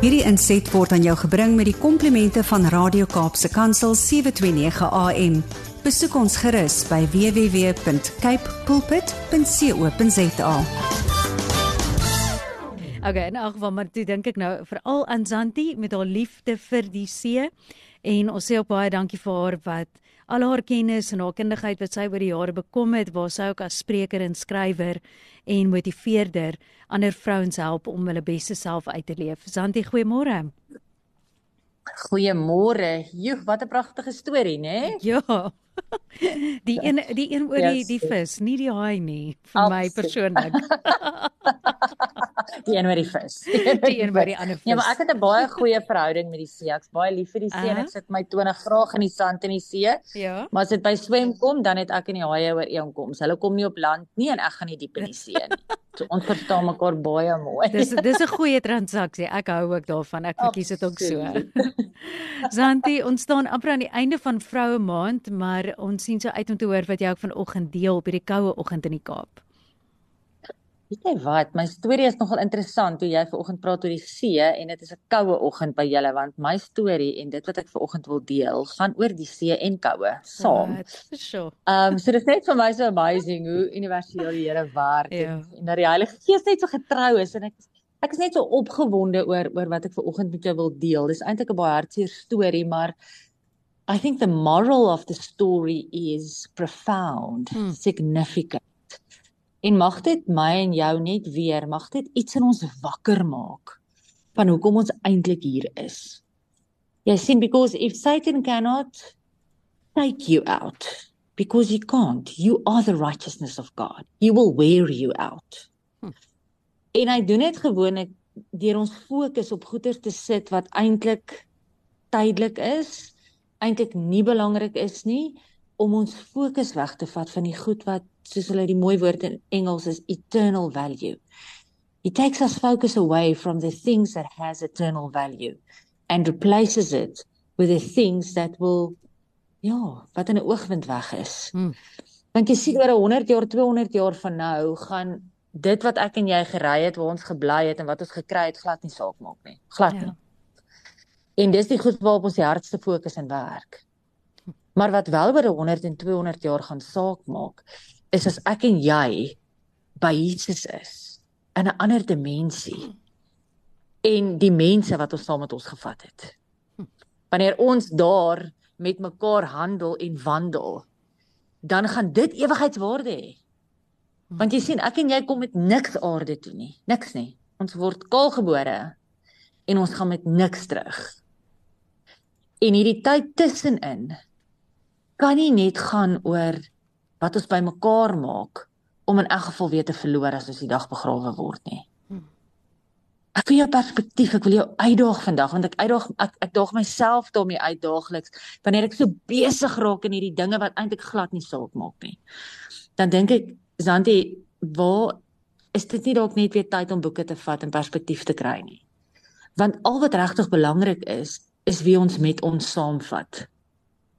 Hierdie inset word aan jou gebring met die komplimente van Radio Kaapse Kansel 729 AM. Besoek ons gerus by www.cape pulpit.co.za. Okay, en ag, maar toe dink ek nou veral aan Zanti met haar liefde vir die see en ons sê ook baie dankie vir haar wat al haar kennis en haar kundigheid wat sy oor die jare bekom het, waar sy ook as spreker en skrywer en motiveerder ander vrouens help om hulle beste self uit te leef. Zanti, goeiemôre. Goeiemôre. Joe, wat 'n pragtige storie, né? Ja. Die een die een oor die die vis, nie die haai nie, vir Absoluut. my persoonlik. die een met die vis. Die een by die ander vis. Ja, maar ek het 'n baie goeie verhouding met die see. Ek's baie lief vir die see uh -huh. en ek sit my 20 graag in die sand in die see. Ja. Maar as dit by swem kom, dan het ek en die haie ooreenkoms. Hulle kom nie op land nie en ek gaan nie diep in die see nie. So ons verstaan mekaar baie mooi. Dis dis 'n goeie transaksie. Ek hou ook daarvan. Ek verkies dit ook so. Zanti, ons staan amper aan die einde van Vroue Maand, maar ons sien so uit om te hoor wat jy ook vanoggend deel op hierdie koue oggend in die Kaap. Weet jy wat, my storie is nogal interessant toe jy vanoggend praat oor die see en dit is 'n koue oggend by julle want my storie en dit wat ek vanoggend wil deel gaan oor die see en koue saam. Vir sure. Ehm um, so dit is net vir my so amazing hoe universeel die Here werk ja. en, en dat die Heilige Gees net so getrou is en ek ek is net so opgewonde oor oor wat ek vanoggend met jou wil deel. Dis eintlik 'n baie hartseer storie, maar I think the moral of the story is profound, hmm. significant. En mag dit my en jou net weer, mag dit iets in ons wakker maak van hoekom ons eintlik hier is. Jy sien because if Satan cannot take you out because he can't, you are the righteousness of God. He will wear you out. Hm. En hy doen dit gewoonlik deur ons fokus op goeder te sit wat eintlik tydelik is, eintlik nie belangrik is nie om ons fokus weg te vat van die goed wat soos hulle die mooi woord in Engels is eternal value. It takes us focus away from the things that has eternal value and replaces it with the things that will ja, wat in 'n oogwind weg is. Hmm. Want jy sien oor 100 jaar, 200 jaar van nou gaan dit wat ek en jy gery het, waar ons gebly het en wat ons gekry het glad nie saak maak nie. Glad ja. nie. En dis die goed waarop ons die hardste fokus en werk. Maar wat wel oor 100 en 200 jaar gaan saak maak, is as ek en jy by Jesus is in 'n ander dimensie en die mense wat ons saam met ons gevat het. Wanneer ons daar met mekaar handel en wandel, dan gaan dit ewigheidswaarde hê. Want jy sien, ek en jy kom met niks aarde toe nie, niks nie. Ons word kaalgebore en ons gaan met niks terug. En hierdie tyd tussenin kan nie net gaan oor wat ons bymekaar maak om in elk geval weer te verloor as ons die dag begrawe word nie. Hmm. Ek wil jou perspektief, ek wil jou uitdaag vandag want ek uitdaag ek ek daag myself daarmee uit daagliks wanneer ek so besig raak in hierdie dinge wat eintlik glad nie saak maak nie. Dan dink ek Zanti, waar is dit nie dalk net weer tyd om boeke te vat en perspektief te kry nie? Want al wat regtig belangrik is, is wie ons met ons saamvat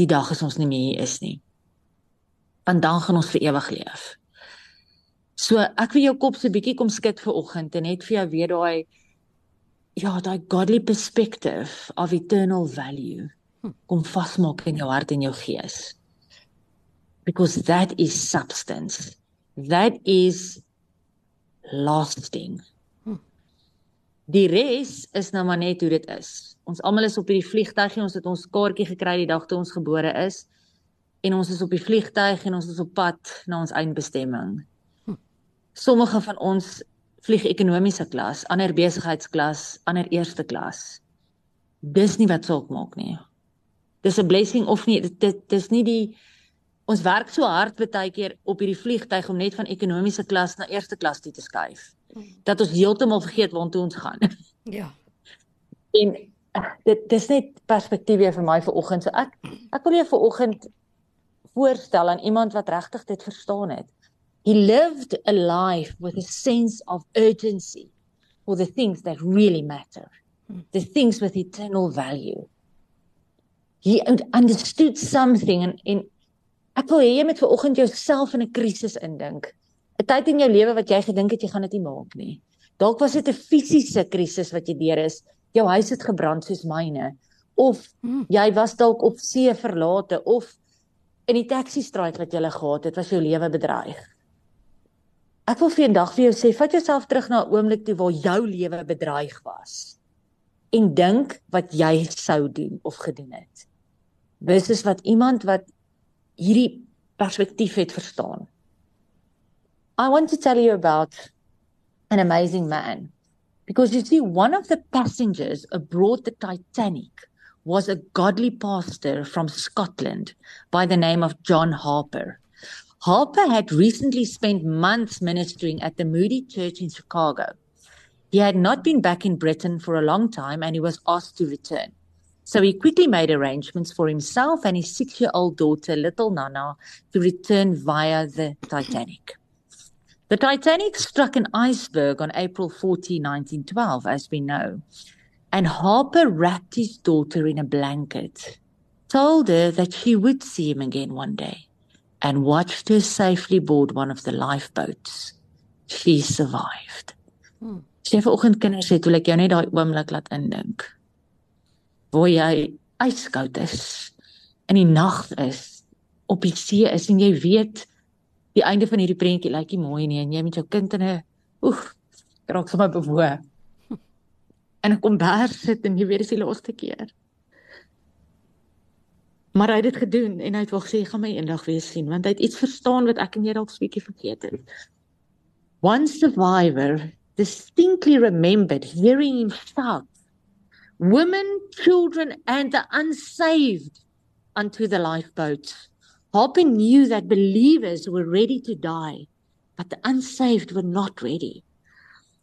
die dag as ons nie meer hier is nie. Want dan gaan ons vir ewig leef. So ek wil jou kop so 'n bietjie kom skud vir oggend en net vir jou weer daai ja, daai godly perspective of eternal value kom vasmaak in jou hart en jou gees. Because that is substance. That is lasting. Die res is nou maar net hoe dit is ons almal is op hierdie vliegtuig en ons het ons kaartjie gekry die dag toe ons gebore is en ons is op die vliegtuig en ons is op pad na ons eindbestemming. Hm. Sommige van ons vlieg ekonomiese klas, ander besigheidsklas, ander eerste klas. Dis nie wat saak maak nie. Dis 'n blessing of nie dit dis nie die ons werk so hard baie keer op hierdie vliegtuig om net van ekonomiese klas na eerste klas toe te skuif. Hm. Dat ons heeltemal vergeet waartoe ons gaan. Ja. En dit dis net perspektief weer vir my vir oggend. So ek ek wil jou vir oggend voorstel aan iemand wat regtig dit verstaan het. He lived a life with a sense of urgency for the things that really matter. The things with eternal value. He understood something and in ek wil hê jy moet vir oggend jouself in 'n krisis indink. 'n Tyd in jou lewe wat jy gedink het jy gaan dit nie maak nie. Dalk was dit 'n fisiese krisis wat jy deur is jou huis het gebrand soos myne of mm. jy was dalk op see verlate of in die taxi stryd wat jy gehad het, was jou lewe bedreig. Ek wil vir 'n dag vir jou sê, vat jouself terug na 'n oomblik toe waar jou lewe bedreig was en dink wat jy sou doen of gedoen het. Dis is wat iemand wat hierdie perspektief het verstaan. I want to tell you about an amazing man because you see one of the passengers aboard the Titanic was a godly pastor from Scotland by the name of John Harper. Harper had recently spent months ministering at the Moody Church in Chicago. He had not been back in Britain for a long time and he was asked to return. So he quickly made arrangements for himself and his six year old daughter, little Nana, to return via the Titanic. The Titanic struck an iceberg on April 14, 1912, as we know, and Harper wrapped his daughter in a blanket, told her that she would see him again one day. and watched her safely board one of the lifeboats. She survived. Hmm. Sy vanoggend kinders het hoe ek jou net daai oomblik laat indink. Waar jy yskoud is in die nag is op die see is en jy weet die einde van hierdie prentjie lyk nie mooi nie en jy met jou kind in 'n oef raak sommer bewoe. En ek kom daar sit en jy weet dis die laaste keer. Maar hy het dit gedoen en hy het wel gesê gaan my eendag weer sien want hy het iets verstaan wat ek en jy dalk 'n bietjie vergeet het. One survivor distinctly remembered hearing him shout, Women, children, and the unsaved unto the lifeboats. Harper knew that believers were ready to die, but the unsaved were not ready.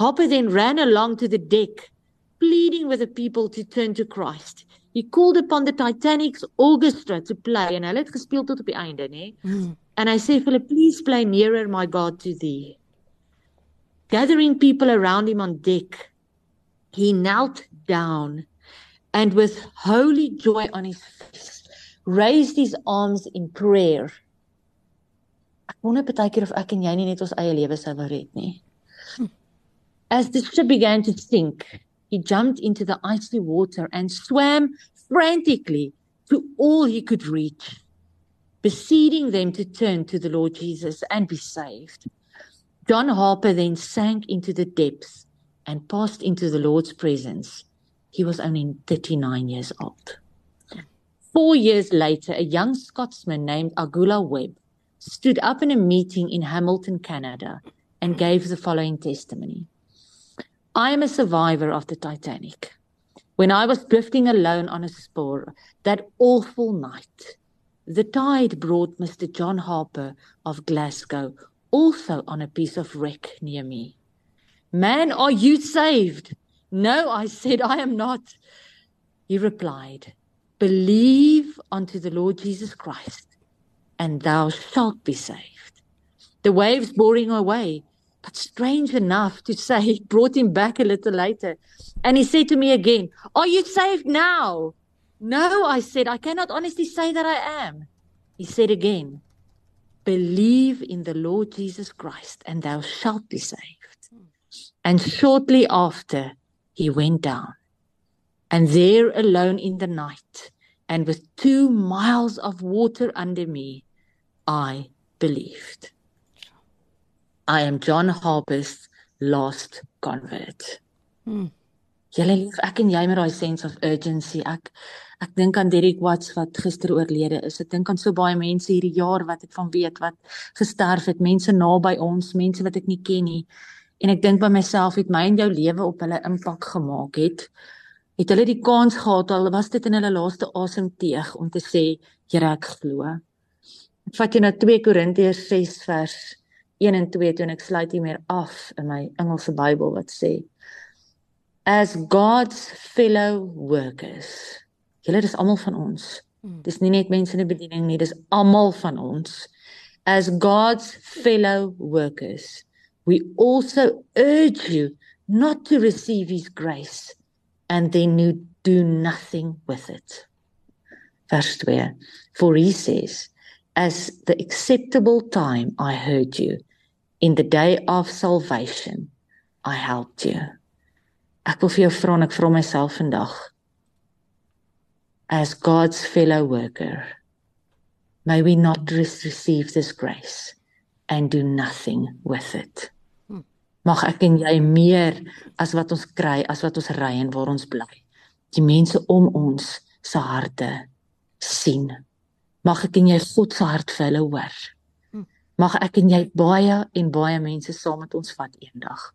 Harper then ran along to the deck, pleading with the people to turn to Christ. He called upon the Titanic's orchestra to play and hulle het gespeel tot op die einde, nê? Mm. And I say, "Philip, please play nearer my God to thee." Gathering people around him on deck, he knelt down and with holy joy on his face, raised his arms in prayer. Ek wonder baie keer of ek en jy nie net ons eie lewe sou wou red nie. Hm. As the ship began to sink, he jumped into the icy water and swam frantically to all he could reach, beseeching them to turn to the Lord Jesus and be saved. John Harper then sank into the depths and passed into the Lord's presence. He was only 39 years old. Four years later, a young Scotsman named Agula Webb stood up in a meeting in Hamilton, Canada, and gave the following testimony. I am a survivor of the Titanic. When I was drifting alone on a spore that awful night, the tide brought Mr. John Harper of Glasgow also on a piece of wreck near me. Man, are you saved? No, I said, I am not. He replied, Believe unto the Lord Jesus Christ, and thou shalt be saved. The waves him away, strange enough to say, he brought him back a little later. And he said to me again, Are you saved now? No, I said, I cannot honestly say that I am. He said again, Believe in the Lord Jesus Christ, and thou shalt be saved. And shortly after, he went down. And there alone in the night, and with two miles of water under me, I believed. I am John Harper's last convert. Hmm. Julle lief ek en jy met daai sense of urgency. Ek ek dink aan Derek Watts wat gister oorlede is. Ek dink aan so baie mense hierdie jaar wat ek van weet wat gesterf het, mense naby ons, mense wat ek nie ken nie. En ek dink by myself het my en jou lewe op hulle impak gemaak het. Het hulle die kans gehad al was dit in hulle laaste asemteug om te sê, Here ek glo. Ek vat jy na 2 Korintiërs 6 vers 1 en 2 toe en ek sluit hier meer af in my Engelse Bybel wat sê as God's fellow workers. Julle dis almal van ons. Hmm. Dis nie net mense in 'n bediening nie, dis almal van ons. As God's fellow workers, we also urge you not to receive his grace and then do nothing with it. Verse 2. For he says, as the acceptable time I heard you, in the day of salvation, I helped you. Ek wil vir jou vra en ek vra myself vandag as God's fellow worker may we not receive this grace and do nothing with it. Mag ek en jy meer as wat ons kry, as wat ons ry en waar ons bly. Die mense om ons se harte sien. Mag ek en jy God se hart vir hulle hoor. Mag ek en jy baie en baie mense saam met ons vat eendag.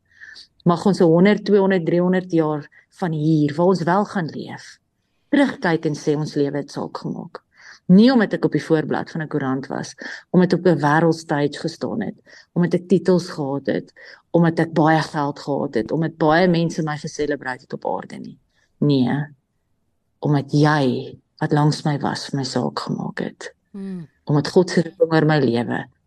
Mag ons 100, 200, 300 jaar van hier waar ons wel gaan leef, terugkyk en sê ons lewe het saak gemaak nie omdat ek op die voorblad van 'n koerant was, omdat ek op 'n wêreldstage gestaan het, omdat ek titels gehad het, omdat ek baie geld gehad het, omdat baie mense my geselebreit het op aarde nie. Nee. Omdat jy wat langs my was vir my saak gemaak het. Hmm. Omdat God se roeping oor my lewe